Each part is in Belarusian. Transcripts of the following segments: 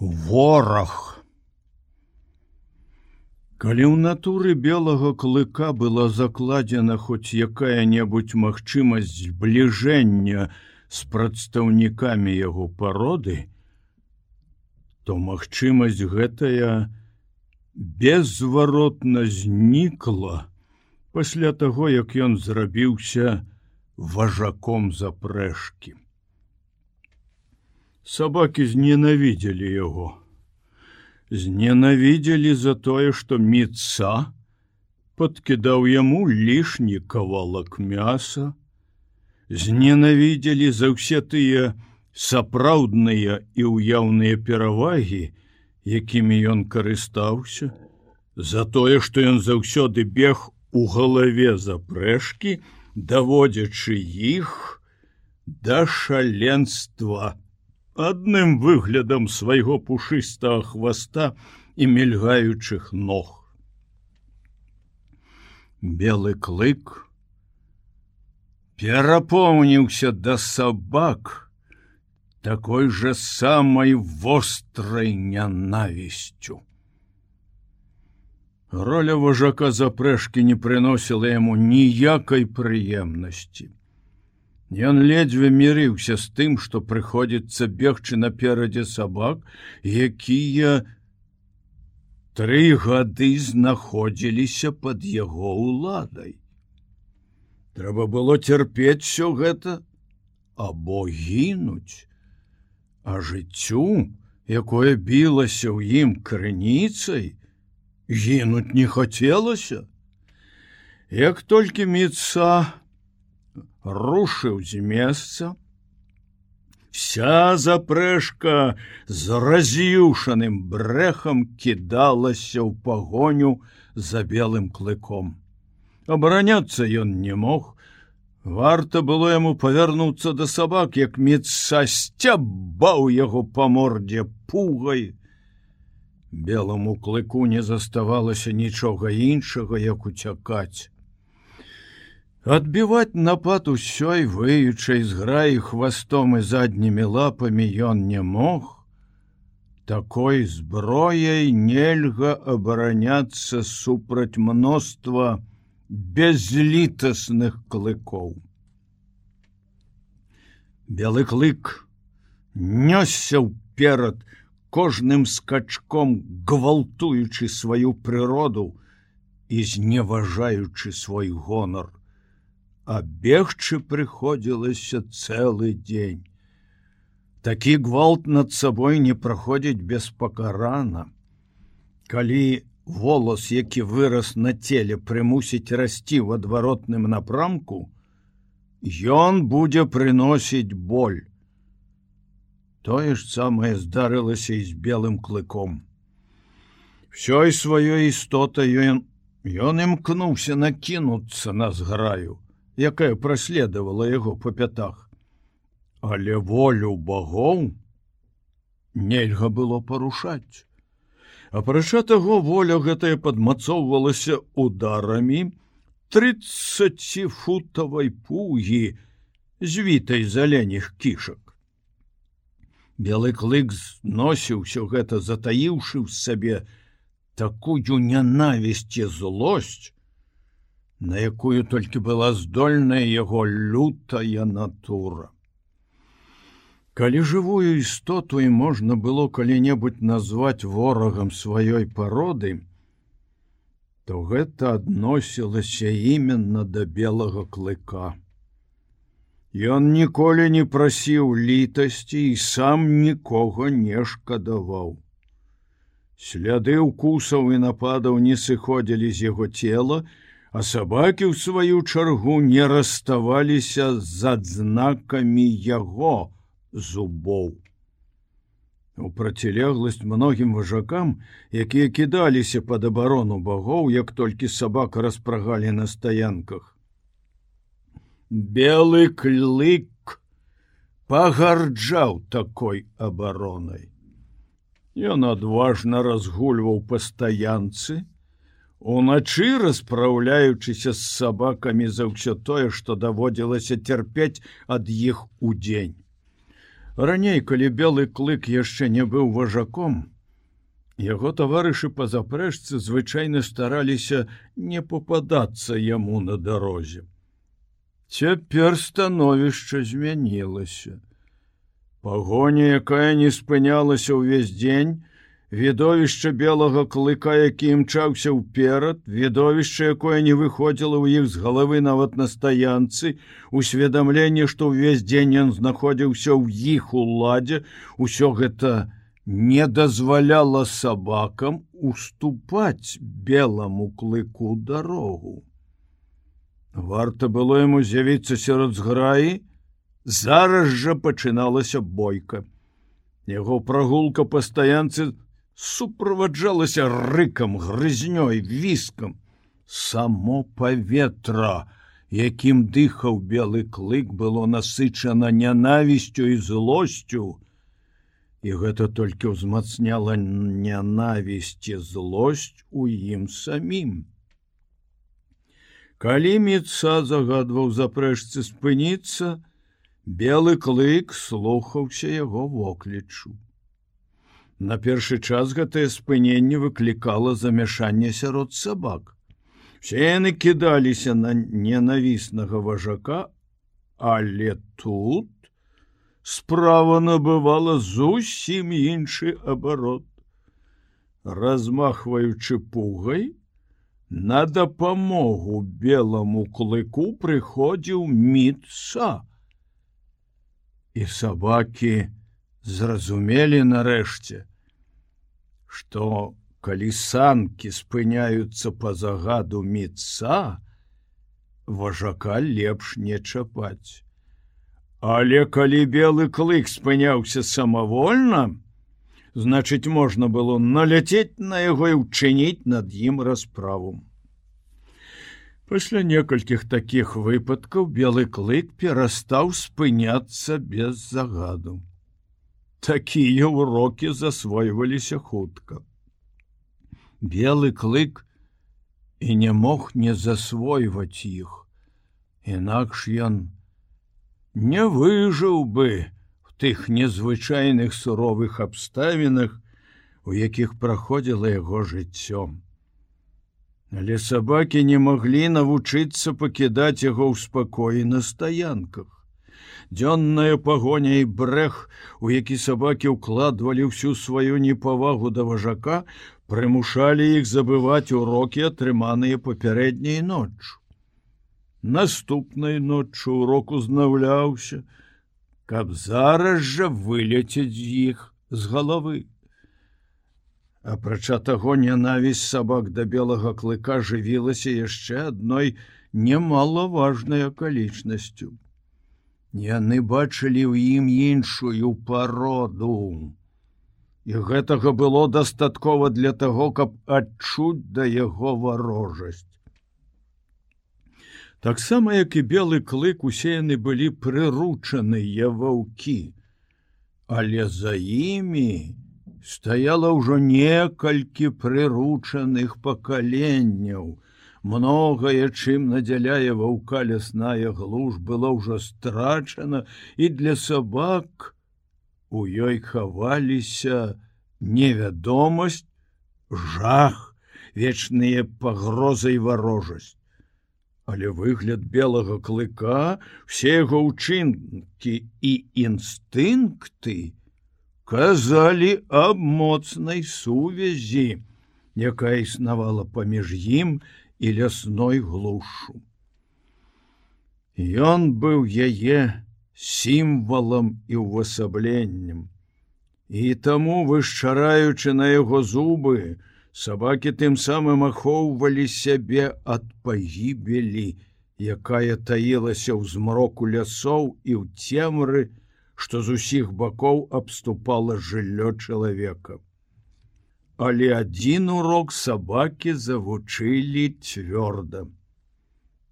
вораг калі ў натуры белага клыка была закладзена хоць якая-небудзь магчымасць збліжэння з прадстаўнікамі яго пароды то магчымасць гэтая беззваротна знікла пасля таго як ён зрабіўся важаком запрэшкі сабакі зненавідзелі яго зненавідзелі за тое што міца подкідаў яму лішні кавалак мяса. Зненавідзелі за ўсе тыя сапраўдныя і ўяўныя перавагі якімі ён карыстаўся за тое што ён заўсёды бег у галаве запрэшкі даводзячы іх да шаленства адным выглядам свайго пушыстага хваста і мільгаючых ног. Белы клык перапоўніўся да сабак такой жа самай вострай нянавісцю. Роля важака запрэшкі не прыносіла яму ніякай прыемнасці. Ён ледзьве мірыўся з тым, што прыходзіцца бегчы наперадзе сабак, якія тры гады знаходзіліся под яго ўладай. Трэба было цярпець все гэта або гінуць, а жыццю, якое білася ў ім крыніцай, гінуць не хацелася. Як толькі міца, рушыў з месца. Вся запрэшка з раз'юшаным брэхам кідалася ў пагоню за белым клыком. Абараняцца ён не мог. Варта было яму павярнуцца да сабак, як меца сцябаў яго па мордзе пугай. Белому клыку не заставалася нічога іншага, як уцякаць. Адбіваць напад усёй выючай з граі хвастом і заднімі лапамі ён не мог. Такой зброяй нельга абараняцца супраць мноства безлітасных клыкоў. Белы клык нёсся ўперад кожным скачком гвалтуючы сваю прыроду і зневажаючы свой гонар а бегчы прыходзілася цэлы дзень. Такі гвалт над сабой не праходзіць беспакарана. Калі волос, які вырас на целе прымусіць расці ў адваротным напрамку, ён будзе прыносіць боль. Тое ж самае здарылася і з белым клыком. Всёй сваёй істотай ён, ён імкнуўся накінуцца на зграю якая праследавала яго по пятах. Але волю богоў нельга было парушаць. Апрача таго воля гэтая падмацоўвалася ударамі 30футавай пугі звітай заленіх кішак. Белы клык зносіў усё гэта затаіўшы ў сабе такую нянавісці злосць, на якую толькі была здольная яго лютая натура. Калі жывую істоту і можна было калі-небудзь назваць ворагам сваёй пароды, то гэта адносілася именно да белага клыка. Ён ніколі не прасіў літасці і сам нікога не шкадаваў. Сляды укусаў і нападаў не сыходзілі з яго цела, а сабакі ў сваю чаргу не раставаліся з адзнакамі яго зубоў. У процілегласць многім важакам, якія кідаліся пад абарону багоў, як толькі сабака распрагалі на стаянках. Белы клык пагарджаў такой абаронай. Ён адважна разгульваў па стаянцы, Уначы распраўляючыся з сабакамі за ўсё тое, што даводзілася цярпець ад іх удзень. Раней, калі белы клык яшчэ не быў важаком, яго таварышы па запрэжцы звычайна стараліся не попадацца яму на дарозе. Цяпер становішча змянілася. Пагоня, якая не спынялася ўвесь дзень, Відовішча белага клыка, які імчаўся ўперад, відовішча, якое не выходзіла ў іх з галавы нават на стаянцы, усведамленне, што ўвесь дзень ён знаходзіўся ў іх уладзе, усё гэта не дазваляла сабакам уступаць белому клыку дарогу. Варта было яму з'явіцца сярод зграі, зараз жа пачыналася бойка. Яго прагулка па стаянцы суправаджалася рыкам, грызнёй, віскам. Само паветра, якім дыхаў белы клык было насычана нянавісцю і злосцю. І гэта толькі ўзмацняла нянавісці злосць у ім самім. Калі міца загадваў запрэшцы спыніцца, белы клык слухаўся яго воклічу. На першы час гэтае спыненне выклікала замяшанне сярод сабак. Все яны кідаліся на ненавіснага важака, але тут справа набывала зусім іншы абарот. Размахваючы пугай, на дапамогу белому клыку прыходзіў міца. І сабакі, зразумелі нарэшце, што калі санкі спыняюцца па загаду міца, важака лепш не чапаць. Але калі белы клык спыняўся самавольна, значыць можна было наляцець на яго і ўчыніць над ім расправу. Пасля некалькіх такіх выпадкаў белы клык перастаў спыняцца без загаду такія урокі засвойваліся хутка. Белы клык і не мог не засвойваць іх, інакш ён не выжыў бы в тых незвычайных суровых абставінах, у якіх праходзіла яго жыццё. Але сабакі не маглі навучыцца пакідаць яго ў спакоі на стаянках дзённая пагоня і брэх, у які сабакі ўкладвалі ўсю сваю непавагу да важака, прымушалі іх забываць урокі, атрыманыя папярэдняй ноччу. Наступнай ноччу урок узнаўляўся, каб зараз жа вылецець з іх з галавы. Апрача таго нянавісць сабак да белага клыка жывілася яшчэ адной немалаважнай акалічнасцю. Яны бачылі ў ім іншую пароду. І гэтага было дастаткова для таго, каб адчуць да яго варожасць. Таксама, як і белы клык усе яны былі прыручаныя ваўкі, але за імі стаяла ўжо некалькі прыручаных пакаленняў, многае чым надзяляе ваўка лясная глуш было ўжо страчана і для сабак у ёй хаваліся невядомасць жах вечныя пагрозы і варожасць. Але выгляд белага клыка все яго ўчынкі і інстынкты казалі аб моцнай сувязі якая існавала паміж ім і і лясной глушу. Ён быў яе сімвалам і ўвасабленнем. І таму вышчараючы на яго зубы, сабакі тым самым ахоўвалі сябе ад пагібелі, якая таілася ў змроку лясоў і ў цемры, што з усіх бакоў абступала жыллё чалавека але адзін урок сабакі завучылі цвёрда.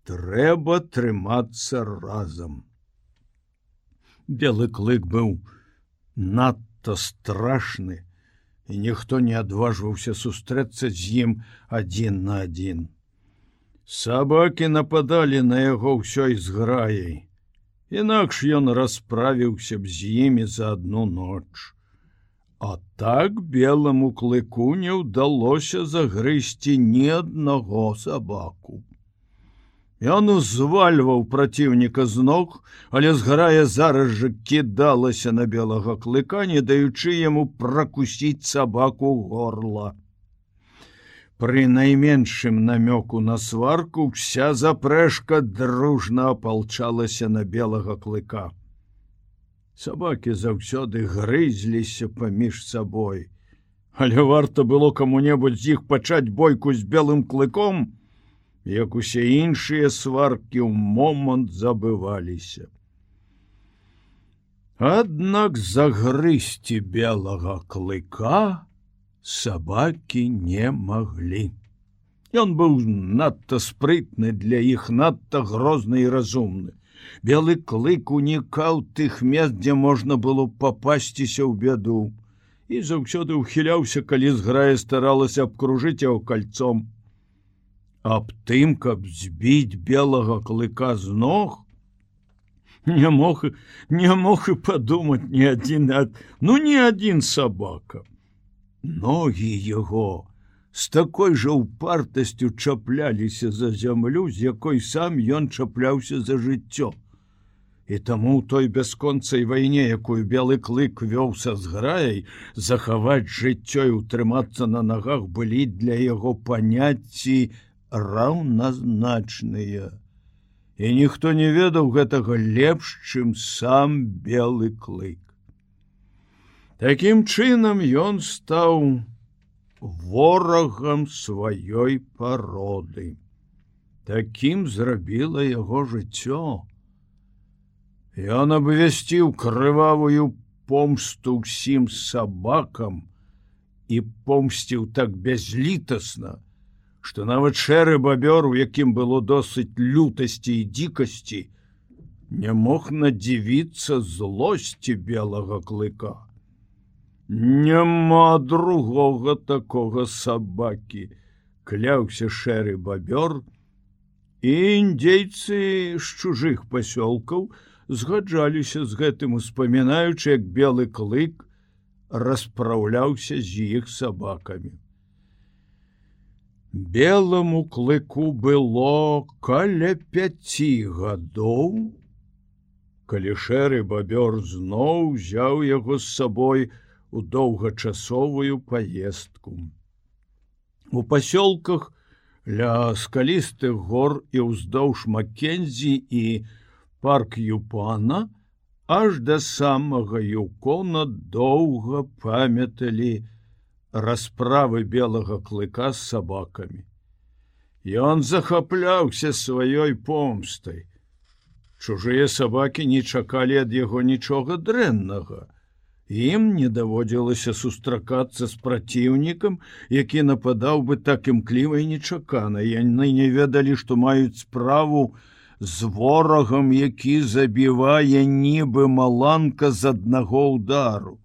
Трэба трымацца разам. Белы клык быў надта страшны, і ніхто не адважваўся сустрэцца з ім адзін на адзін. Сабакі нападалі на яго ўсёй зграяй, Інакш ён расправіўся б з імі за одну ноч. А так белому клыку не ўдалося загрызці ні аднаго сабаку. Ён узвальваў праціўніка з ног, але зграя зараз жа кідалася на белага клыка, не даючы яму пракусіць сабаку горла. Пры найменшым намёку на сварку вся запрэшка дружна апалчалася на белага клыка. Сабакі заўсёды грызліся паміж сабой. Але варта было каму-небудзь з іх пачаць бойку з белым клыком, як усе іншыя сваркі ў момант забываліся. Аднак загрызці белага клыка сабакі не маглі. Ён быў надта спрытны для іх надта грозны і разумны. Белы клык унікаў тых мест, дзе можна было папасціся ў бяду. І заўсёды ўхіляўся, калі зграя старалася абкружыць яго кальцом. Аб тым, каб збіць белага клыка з ног, не мог не мог і падумаць ні адзін ад ну ні адзін сабака. Ногі яго з такой жа упартасцю чапляліся за зямлю, з якой сам ён чапляўся за жыццё. І таму ў той бясконцай вайне, якую белы клык вёўся з граяй, захаваць жыццё і утрымацца на нагах былі для яго паняцці раўназначныя. І ніхто не ведаў гэтага лепш, чым сам белы клык. Такім чынам ён стаў ворагам сваёй пароды. Такім зрабіла яго жыццё. Ён абвясціў крывавую помсту ўсім сабакам і помсціў так бязлітасна, што нават шэры бабёр, у якім было досыць лютасці і дзікасці, не мог надзівіцца злосці белага клыка. Няма другога такога сабакі, кляўся шэры бабёр, і індзейцы з чужых пасёлкаў згаджаліся з гэтым успамінаючы, як белы клык распраўляўся з іх сабакамі. Белому клыку было каля пяці гадоў, калі шэры бабёр зноў узяў яго з сабой у доўгачасовую паездку. У пасёлках ля скалістых гор і ўздоўж Маккензі і парк Юпана аж да самага юкона доўга памяталі, расправы белага клыка з сабакамі. Ён захапляўся сваёй помстай. Чужыя сабакі не чакалі ад яго нічога дрэннага. Ім не даводзілася сустракацца з праціўнікам, які нападаў бы так імкліва і нечакана. Яны не ведалі, што маюць справу з ворагам, які забівае нібы маланка з аднаго ўдару.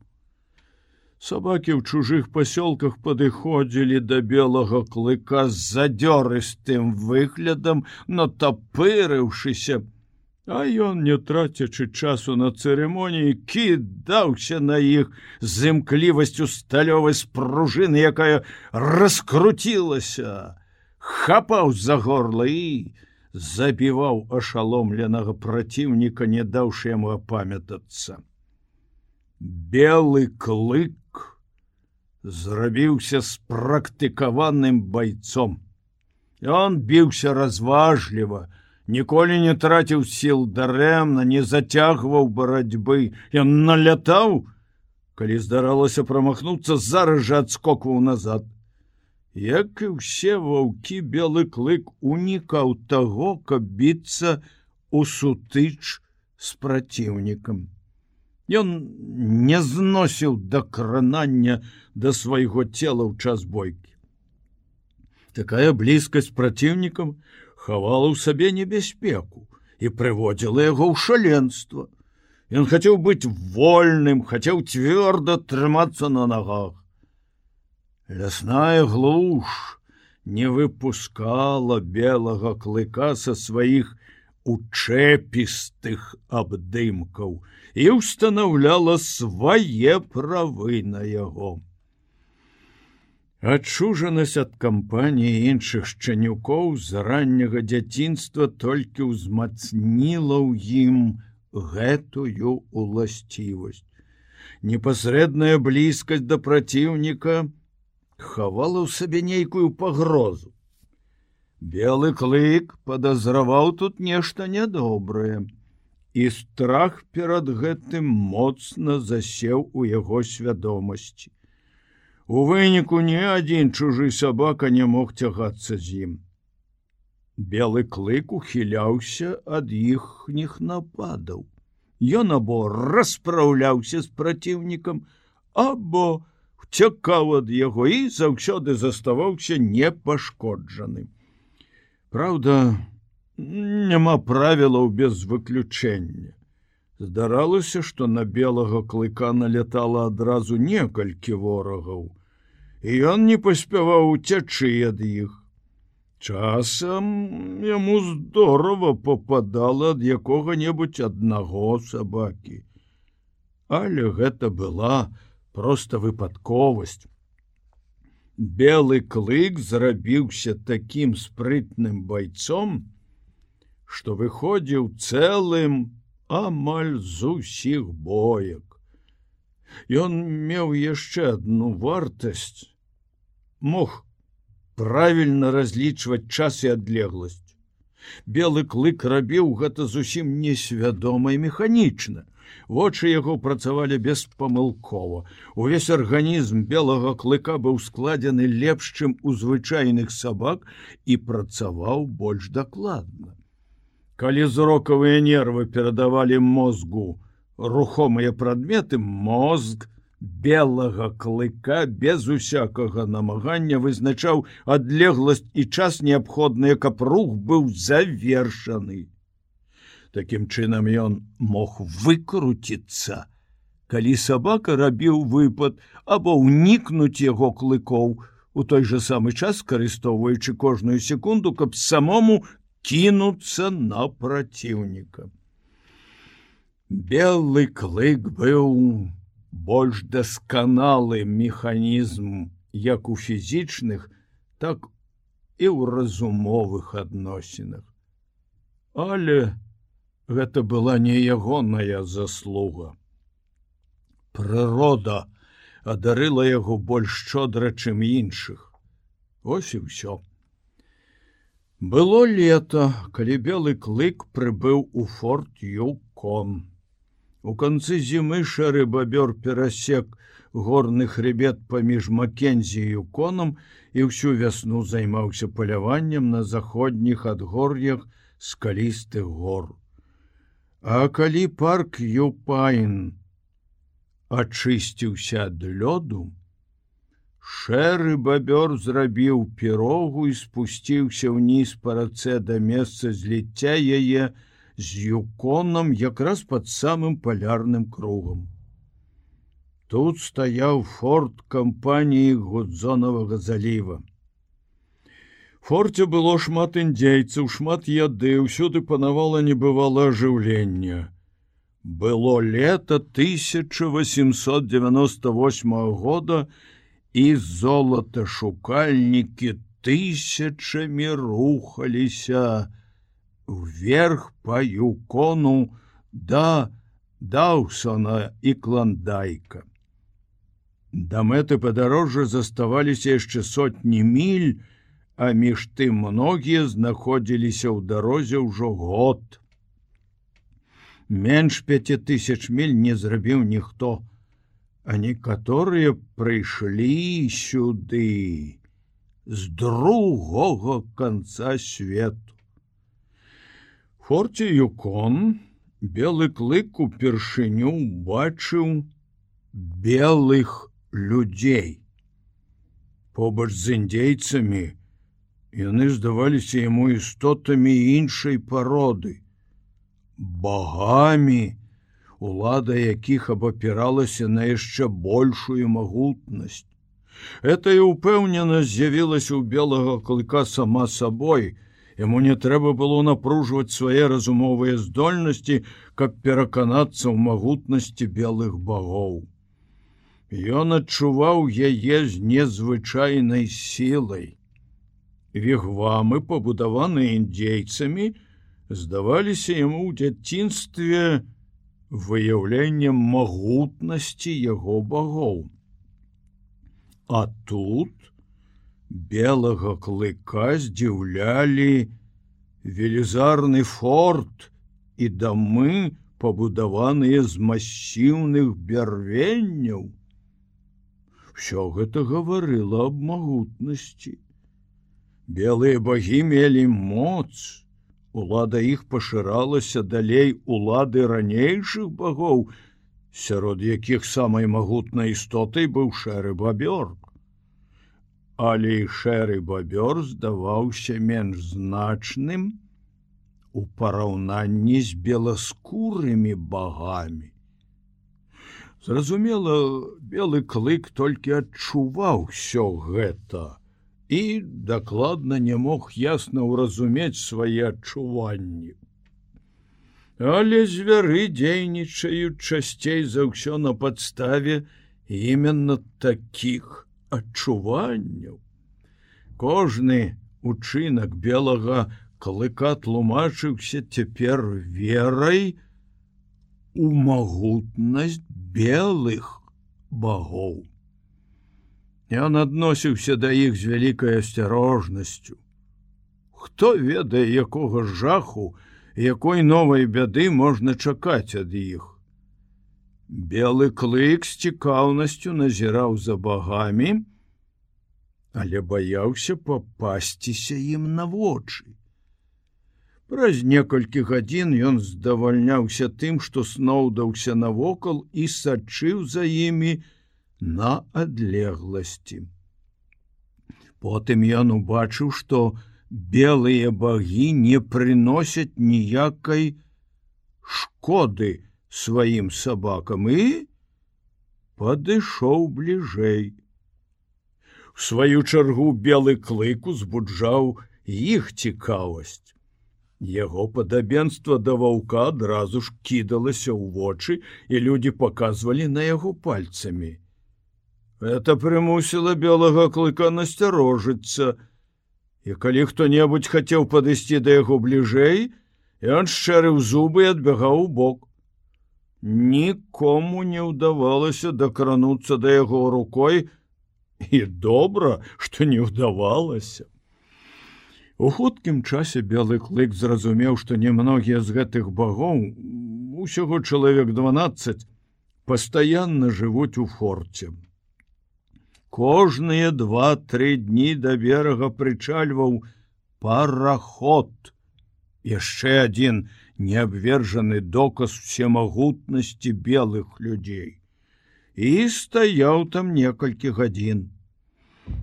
Сабакі ў чужых пасёлках падыходзілі да белага клыка з задзёрыстым выглядам, натапырыўшыся, А ён, не трацячы часу на цырымоніі, кідаўся на іх з імклівасцю сталёвай спружыны, якая раскруцілася, хапаў за горла і забіваў ашаломленага праціўніка, не даўшы яму апамятацца. Белы клык зрабіўся спрактыкаваным байцом. Он біўся разважліва, ніколі не траціў сіл дарэмна, не зацягваў барацьбы, Ён налятаў, калі здаралася прамахнуцца зараз жа адскокваў назад. Як і ўсе ваўкі белы клык унікаў таго, каб біцца у сутыч з праціўнікам. Ён не зносіў да кранання да свайго цела ў час бойкі. Такая блізкасць праціўнікам хавала ў сабе небяспеку і прыводзіла яго ў шаленства. Ён хацеў быць вольным, хацеў цвёрда трымацца на нагах. Лясная глуш не выпускала белага клыка са сваіх учэпістых абдымкаў і ўстанаўляла свае правы на яго. Адчужанасць ад кампаніі іншых шчанюкоў з ранняга дзяцінства толькі ўзмацніла ў ім гэтую уласцівасць. Непасрэдная блізкасць да праціўніка хавала ў сабе нейкую пагрозу. Белы клык падазраваў тут нешта нядобрае, і страх перад гэтым моцна засеў у яго свядомасці. У выніку ні адзін чужы сабака не мог цягацца з ім. Белы клык ухіляўся ад іхніх нападаў. Ён або распраўляўся з праціўнікам, або уцякаў ад яго і заўсёды заставаўся непашкоджаным. Праўда, няма правілаў без выключэння. Здаралася, што на белага клыка налятала адразу некалькі ворагаў, і ён не паспяваў уцячы ад іх. Часам яму здорова попадала ад якога-небудзь аднаго сабакі. Але гэта была проста выпадковасць. Белы клык зрабіўся такім спрытным байцом, што выходзіў цэлым амаль з усіх боек. Ён меў яшчэ одну вартасць, мог правільна разлічваць час і адлегласць. Белы клык рабіў гэта зусім несвядома і механічна. Вочы яго працавалі беспамылкова. Увесь арганізм белага клыка быў складзены лепш, чым у звычайных сабак і працаваў больш дакладна калі зрокавыя нервы перадавалі мозгу рухомыя прадметы мозг белага клыка без усякага намагання вызначаў адлегласць і час неабходныя каб рух быў завершаны Такім чынам ён мог выкруціцца калі сабака рабіў выпад або ўнікнуць яго клыкоў у той жа самы час карыстовваючы кожную секунду каб самому кінуцца на праціўніка. Белы клык быў больш дасканалы механізм як у фізічных, так і ў разумовых адносінах. Але гэта была не ягоная заслуга. Прырода адарыла яго больш шчодра, чым іншых. Вось і ўсё. Было лето, калі белы клык прыбыў у форт Юкон. У канцы зімы шэры бабёр перасек горны хребет паміж Макензі юконам і ўсю вясну займаўся паляваннем на заходніх адгор'ях скалістых гор. А калі парк Юпайн ачысціўся ад лёду, Шэры бабёр зрабіў пірогу і спусціўся ўніз па рацэ да месца зліцця яе з юконам якраз пад самым палярным кругам. Тут стаяў форт кампаніі гудзонавага заліва. Форце было шмат індзейцаў, шмат яды, ўсюды панавала небывала ажыўлення. Было лета 1898 года, і золоташукальнікі тысячамі рухаліся вверх па юкону да даўсона і кландайка. Да мэты падарожжа заставаліся яшчэ сотні міль, а між тым многія знаходзіліся ў дарозе ўжо год. Менш 5000 міль не зрабіў ніхто, а некаторыя прыйшлі сюды з другога конца свету. Форце юкон белы клык упершыню бачыў белых людзей. Побач з індзейцамі яны здаваліся яму істотамі іншай пароды, багамі, улада якіх абапіралася на яшчэ большую магутнасць. Эта ўпэўненасць з'явілася ў белага клыка сама сабой, Яму не трэба было напружваць свае разумовыя здольнасці, каб пераканацца ў магутнасці белых багоў. Ён адчуваў яе з незвычайнай сілай. Вігвамы, пабудаваныя індзейцамі, здаваліся яму ў дзяцінстве выяўленнем магутнасці яго багоў. А тут белага клыка здзіўлялі велізарны форт і дамы, пабудаваныя з масіўных бярвенняў. Усё гэта гаварыла аб магутнасці. Белыя багі мелі моц, Улада іх пашыралася далей улады ранейшых багоў, сярод якіх самай магутнай істотай быў шэры бабёр. Але і шэры бабёр здаваўся менш значным у параўнанні з беласкурымі багамі. Зразумела, белы клык толькі адчуваў усё гэта і дакладна не мог ясна ўразумець свае адчуванні. Але звяры дзейнічаюць часцей за ўсё на падставе именно таких адчуванняў. Кожны учынак белага клыка тлумачыўся цяпер верай у магутнасць белых богоў. Ён адносіўся да іх з вялікай асцярожнасцю. Хто ведае, якога жаху, якой новай бяды можна чакаць ад іх. Белы клык з цікаўнасцю назіраў за багамі, але баяўся папасціся ім на вочы. Праз некалькі гадзін ён здавальняўся тым, што сноўдаўся навокал і сачыў за імі, на адлегласці. Потым ён убачыў, што белыя багі не прыносяць ніякай шкоды сваім сабакам і падышоў бліжэй. У сваю чаргу белы клык узбуджаў іх цікавасць. Яго падабенства да ваўка адразу ж кідалася ў вочы, і людзі паказвалі на яго пальцамі. Это прымусіла белага клыка насцярожыцца. І калі хто-небудзь хацеў падысці да яго бліжэй, ён шчэрыў зубы і адбягаў у бок. Нікому не ўдавалася дакрануцца да яго рукой і добра, што не ўдавалася. У хуткім часе белы клык зразумеў, што немногія з гэтых багоў, усяго чалавек 12 пастаянна жывуць у форце. Кожныя два-тры дні да берага прычальваў параход. Яшчэ адзін неабвержаны доказ всемагутнасці белых людзей. І стаяў там некалькі гадзін.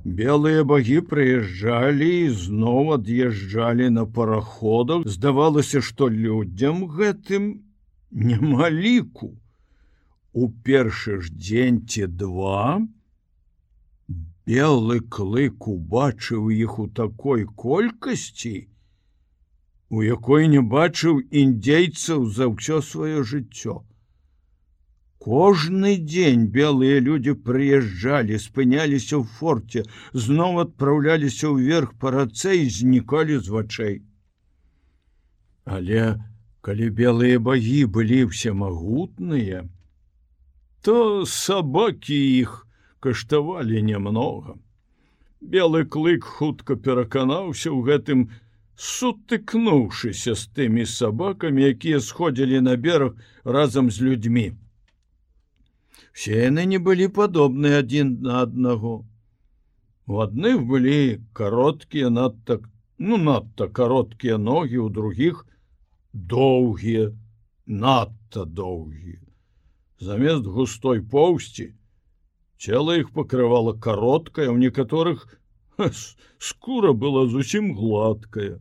Белыя багі прыязджалі і зноў ад'язджалі на параходах. Здавалася, што людзям гэтым няма ліку. У першы ж дзень ці два, Белы клык убачыў іх у такой колькасці, у якой не бачыў індзейцаў за ўсё сваё жыццё. Кожны дзень белыя людзі прыязджалі, спыняліся ў форце, зноў адпраўляліся ўверх па рацэ і знікалі з вачэй. Але калі белыя багі былі всемагутныя, то сабакі іх, каштавалі немного. Белы клык хутка пераканаўся ў гэтым, сутыкнуўшыся з тымі сабакамі, якія сходзілі на бераг разам з людзьмі. Все яны не былі падобны адзін на аднаго. У адных былі кароткія надта ну надта кароткія ногі, у другіх доўгія, надта доўгія. Замест густой поўсці, Цела іх пакрывала кароткая, у некаторых скура была зусім гладкая.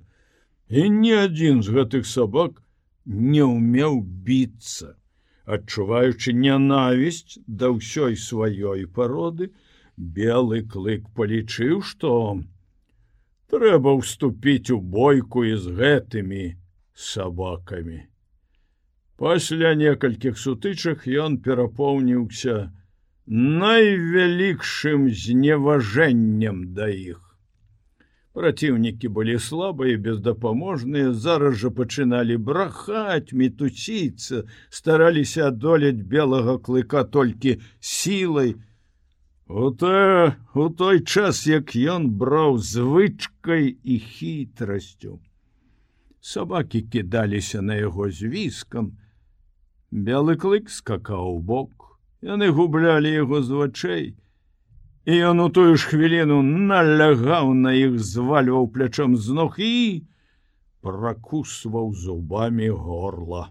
І ні адзін з гэтых сабак не ўмеў біцца, адчуваючы нянавісць да ўсёй сваёй пароды, белы клык палічыў, што трэба ўступіць у бойку і з гэтымі сабакамі. Пасля некалькіх сутычак ён перапоўніўся найвялікшым зневажэннем да іх. Праціўнікі былі слабыя, бездапаможныя, зараз жа пачыналі брахаць, мітуціцца, стараліся адолець белага клыка толькі сілай. У, та, у той час, як ён браў звычкай і хітрасцю. Сабакі кідаліся на яго звіскам. Белы клык скакаў у бок, яны гублялі яго з вачэй, і ён у тую ж хвіліну налягаў на іх звальваў плячом з ног і пракусваў зубамі горла.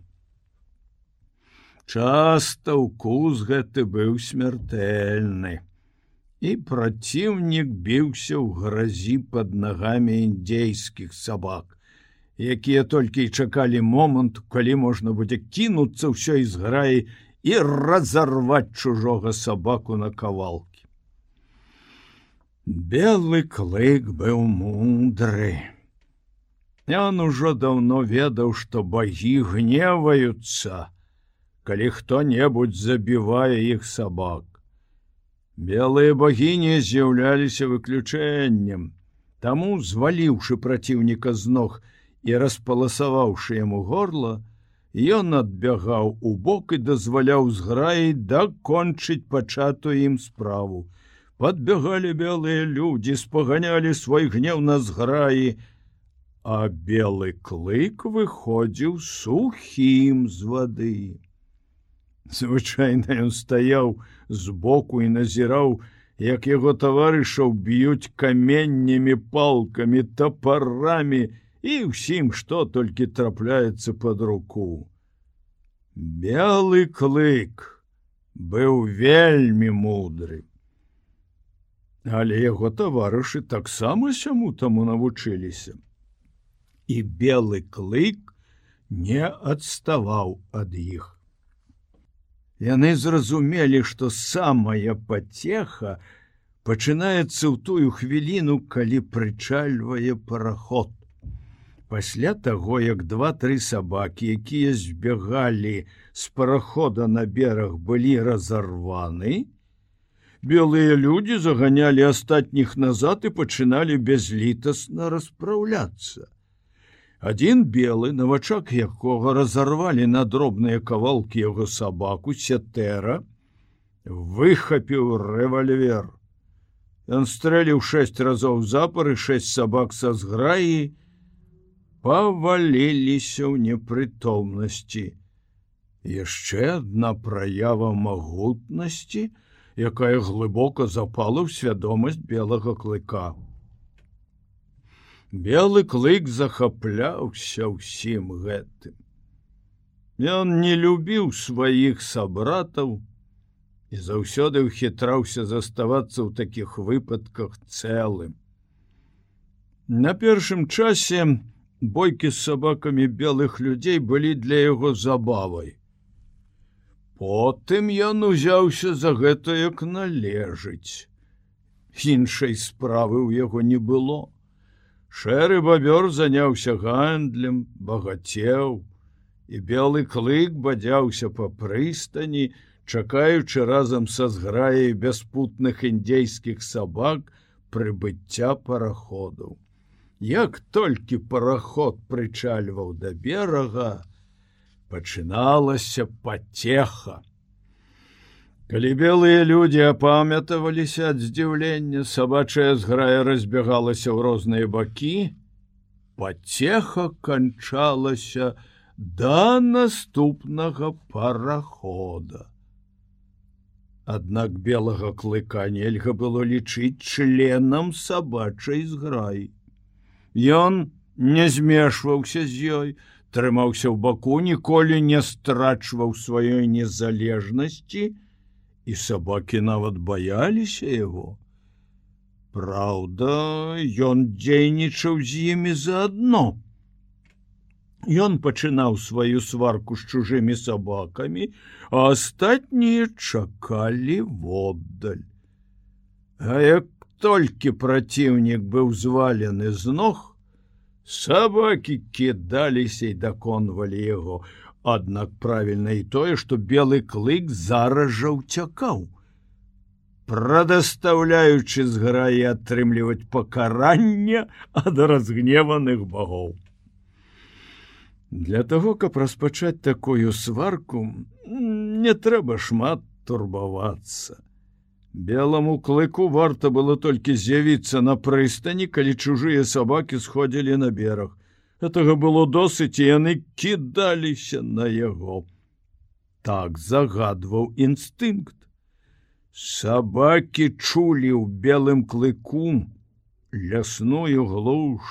Часта укус гэты быў смяртэльны, і праціўнік біўся ў гразі пад нагамі індзейскіх сабак, якія толькі і чакалі момант, калі можна будзе кінуцца ўсёй зграі і разарваць чужога сабаку на кавалку. Белы клык быў мудры. Ён ужо даўно ведаў, што багі гневаюцца, калі хто-небудзь забівае іх сабак. Белыя багіні з'яўляліся выключэннем. Таму, зваліўшы праціўніка з ног і распаласаваўшы яму горла, ён адбягаў у бок і дазваляў зграі дакончыць пачатую ім справу. Подбегали белые люди спаганялі свой гнев на зграі а белый клык выходзіў сухім з воды звычайно ён стаяў збоку і назіраў як яго таварышаў б'юць каменнямі палкамі топарамі і ўсім што толькі трапляецца под руку. Белый клык быў вельмі мудрым але яго таварышы таксама сяму таму навучыліся. І белы клык не адставаў ад іх. Яны зразумелі што самая пацеха пачынаецца ў тую хвіліну калі прычальвае параход пасля таго як два-тры сабакі якія збягалі з парахода на бераг былі разарваны белыя людзі заганялі астатніх назад і пачыналі бязлітасна распраўляцца. Адзін белы на вачах якога разарвалі на дробныя кавалкі яго сабаку сятэра, выхапіў рэвальвер. Ён стрэліў шэсць разоў запары шэсць сабак са зграі, паваліліся ў непрытомнасці. Яшчэ адна праява магутнасці, якая глыбока запала ў свядомасць белага клыка. Белы клык захапляўся ўсім гэтым. Ён не любіў сваіх сабратаў і заўсёды ўхітраўся заставацца ў такіх выпадках цэлым. На першым часе бойкі з сабакамі белых людзей былі для яго забавай. Потым ён узяўся за гэта як належыць. Іншай справы ў яго не было. Шэры бабёр заняўся гандлем, багацеў, і белы клык бадзяўся па прыстані, чакаючы разам са зграяй бяспутных індзейскіх сабак прыбыцця параходаў. Як толькі параход прычальваў да берага, пачыналася пацеха. Калі белыя людзі апамятаваліся ад здзіўлення, сабачая зграя разбягалася ў розныя бакі, пацеха канчалася да наступнага парахода. Аднак белага клыка нельга было лічыць членам сабачай зграі. Ён не змешваўся з ёй, трымаўся ў баку ніколі не страчваў сваёй незалежнасці і сабакі нават баяліся яго. Праўда ён дзейнічаў з імі заадно. Ён пачынаў сваю сварку з чужымі сабакамі а астатнія чакалі воддаль А як толькі праціўнік быў звалены з ног, сабакі кідаліся і даконвалі яго. Аднак правільна і тое, што белы клык зараз жа ўцякаў прадастаўляючы зграі атрымліваць пакаранне ад разгневаных багоў. Для того, каб распачаць такую сварку, не трэба шмат турбавацца. Белому клыку варта было толькі з'явіцца на прыстані, калі чужыя сабакі сходзілі на бераг. Гэтага было досыць і яны кідаліся на яго. Так загадваў інстынкт. Сабакі чулі ў белым клыку лясную глуш,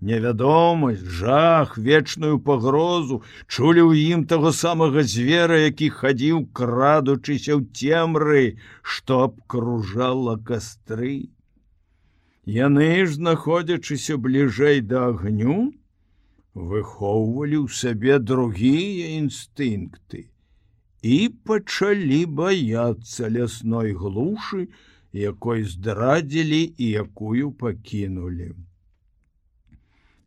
невядомасць, жах, вечную пагрозу, чулі ў ім таго самага звера, які хадзіў крадучыся ў цемры, што абкружала кастры. Яны ж, знаходзячыся бліжэй да агню, выхоўвалі ў сабе другія інстынкты і пачалі баяцца лясной глушы, якой здрадзілі і якую пакінулі.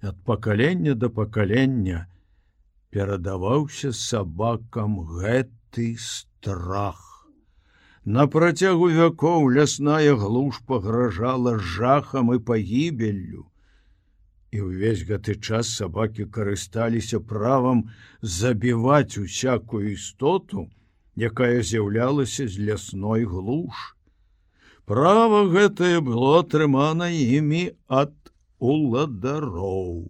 Ад пакалення да пакалення перадаваўся сабакам гэты страх. На працягу вякоў лясная глуш пагражала жахам і пагібеллю і ўвесь гэты час сабакі карысталіся правам забіваць усякую істоту, якая з'яўлялася з лясной глуш. Права гэтае было атрымана імі ад уладароў.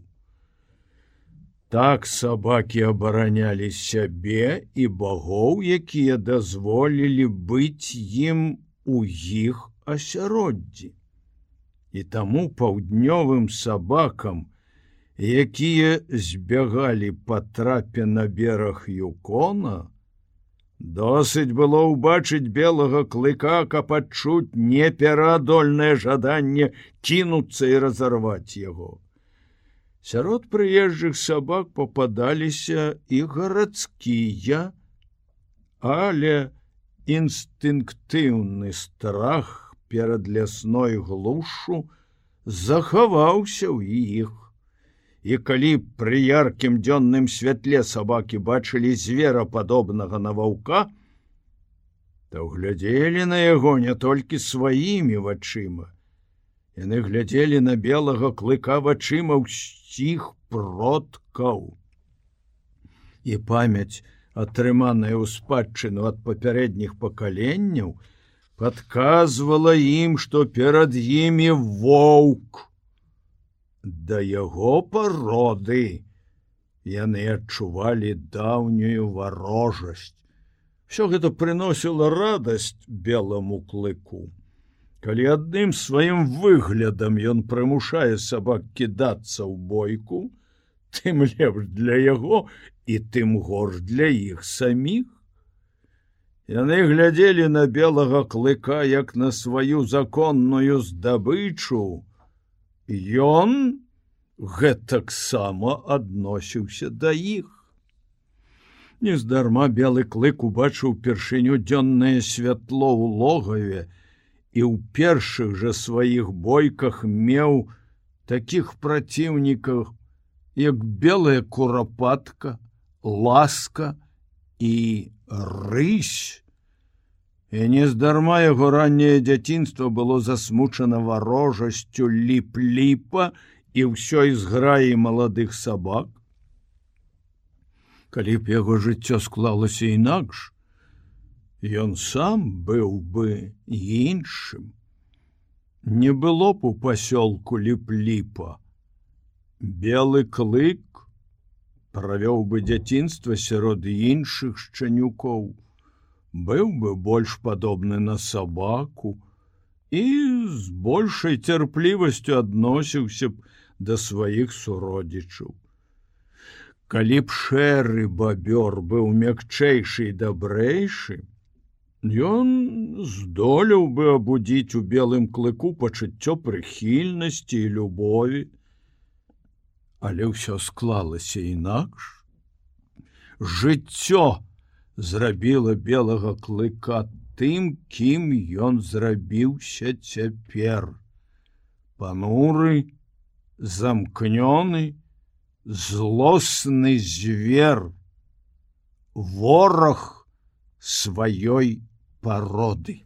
Так сабакі абаранялі сябе і багоў, якія дазволілі быць ім у іх асяроддзі і таму паўднёвым сабакам, якія збягалі па трапе на бераг юкона, досыць было ўбачыць белага клыка, каб адчуць непераадольнае жаданне кінуцца і разарваць яго. Сярод прыезджых сабак попадаліся і гарадскія, але інстынктыўны страх перад лясной глушу захаваўся ў іх. І калі пры яркім дзённым святле сабакі бачылі звера падобнага на ваўка, то глядзелі на яго не толькі сваімі вачыма. Яны глядзелі на белага клыка вачыма ўсіх продкаў. І памяць, атрыманая ў спадчыну ад папярэдніх пакаленняў, подказвала ім, што перад імі воўк. Да яго пароды яны адчувалі даўнюю варожасць. Всё гэта прыносіла радасць белому клыку. Калі адным сваім выглядам ён прымушае сабак кідацца ў бойку, тым лепш для яго і тым горш для іх саміх. Яны глядзелі на белага клыка як на сваю законную здабычу. Ён гэтаксама адносіўся да іх. Нездарма белы клык убачыў першыню дзённае святло ў логаве і ў першых жа сваіх бойках меў такіх праціўнікаў, як белая курапатка, ласка і рысь. І нездарма яго ранняе дзяцінство было засмучана варожасцю ліп-ліпа і ўсёй зграі маладых сабак. Калі б яго жыццё склалася інакш, Ён сам быў бы іншым. Не было б у пасёлку ліп-ліпа. Белы клык правёў бы дзяцінства сярод іншых шчанюкоў, быў бы больш падобны на сабаку і з большай цярплівасцю адносіўся б да сваіх суродзічаў. Калі б шэры бабёр быў мякчэйшы і дабрэйшы, Ён здолеў бы абудзіць у белым клыку пачуццё прыхільнасці і любові, але ўсё склалася інакш. Жыццё зрабіла белага клыка тым, кім ён зрабіўся цяпер. Пануры, замкнёны, злосны звер, вораг сваёй пароды.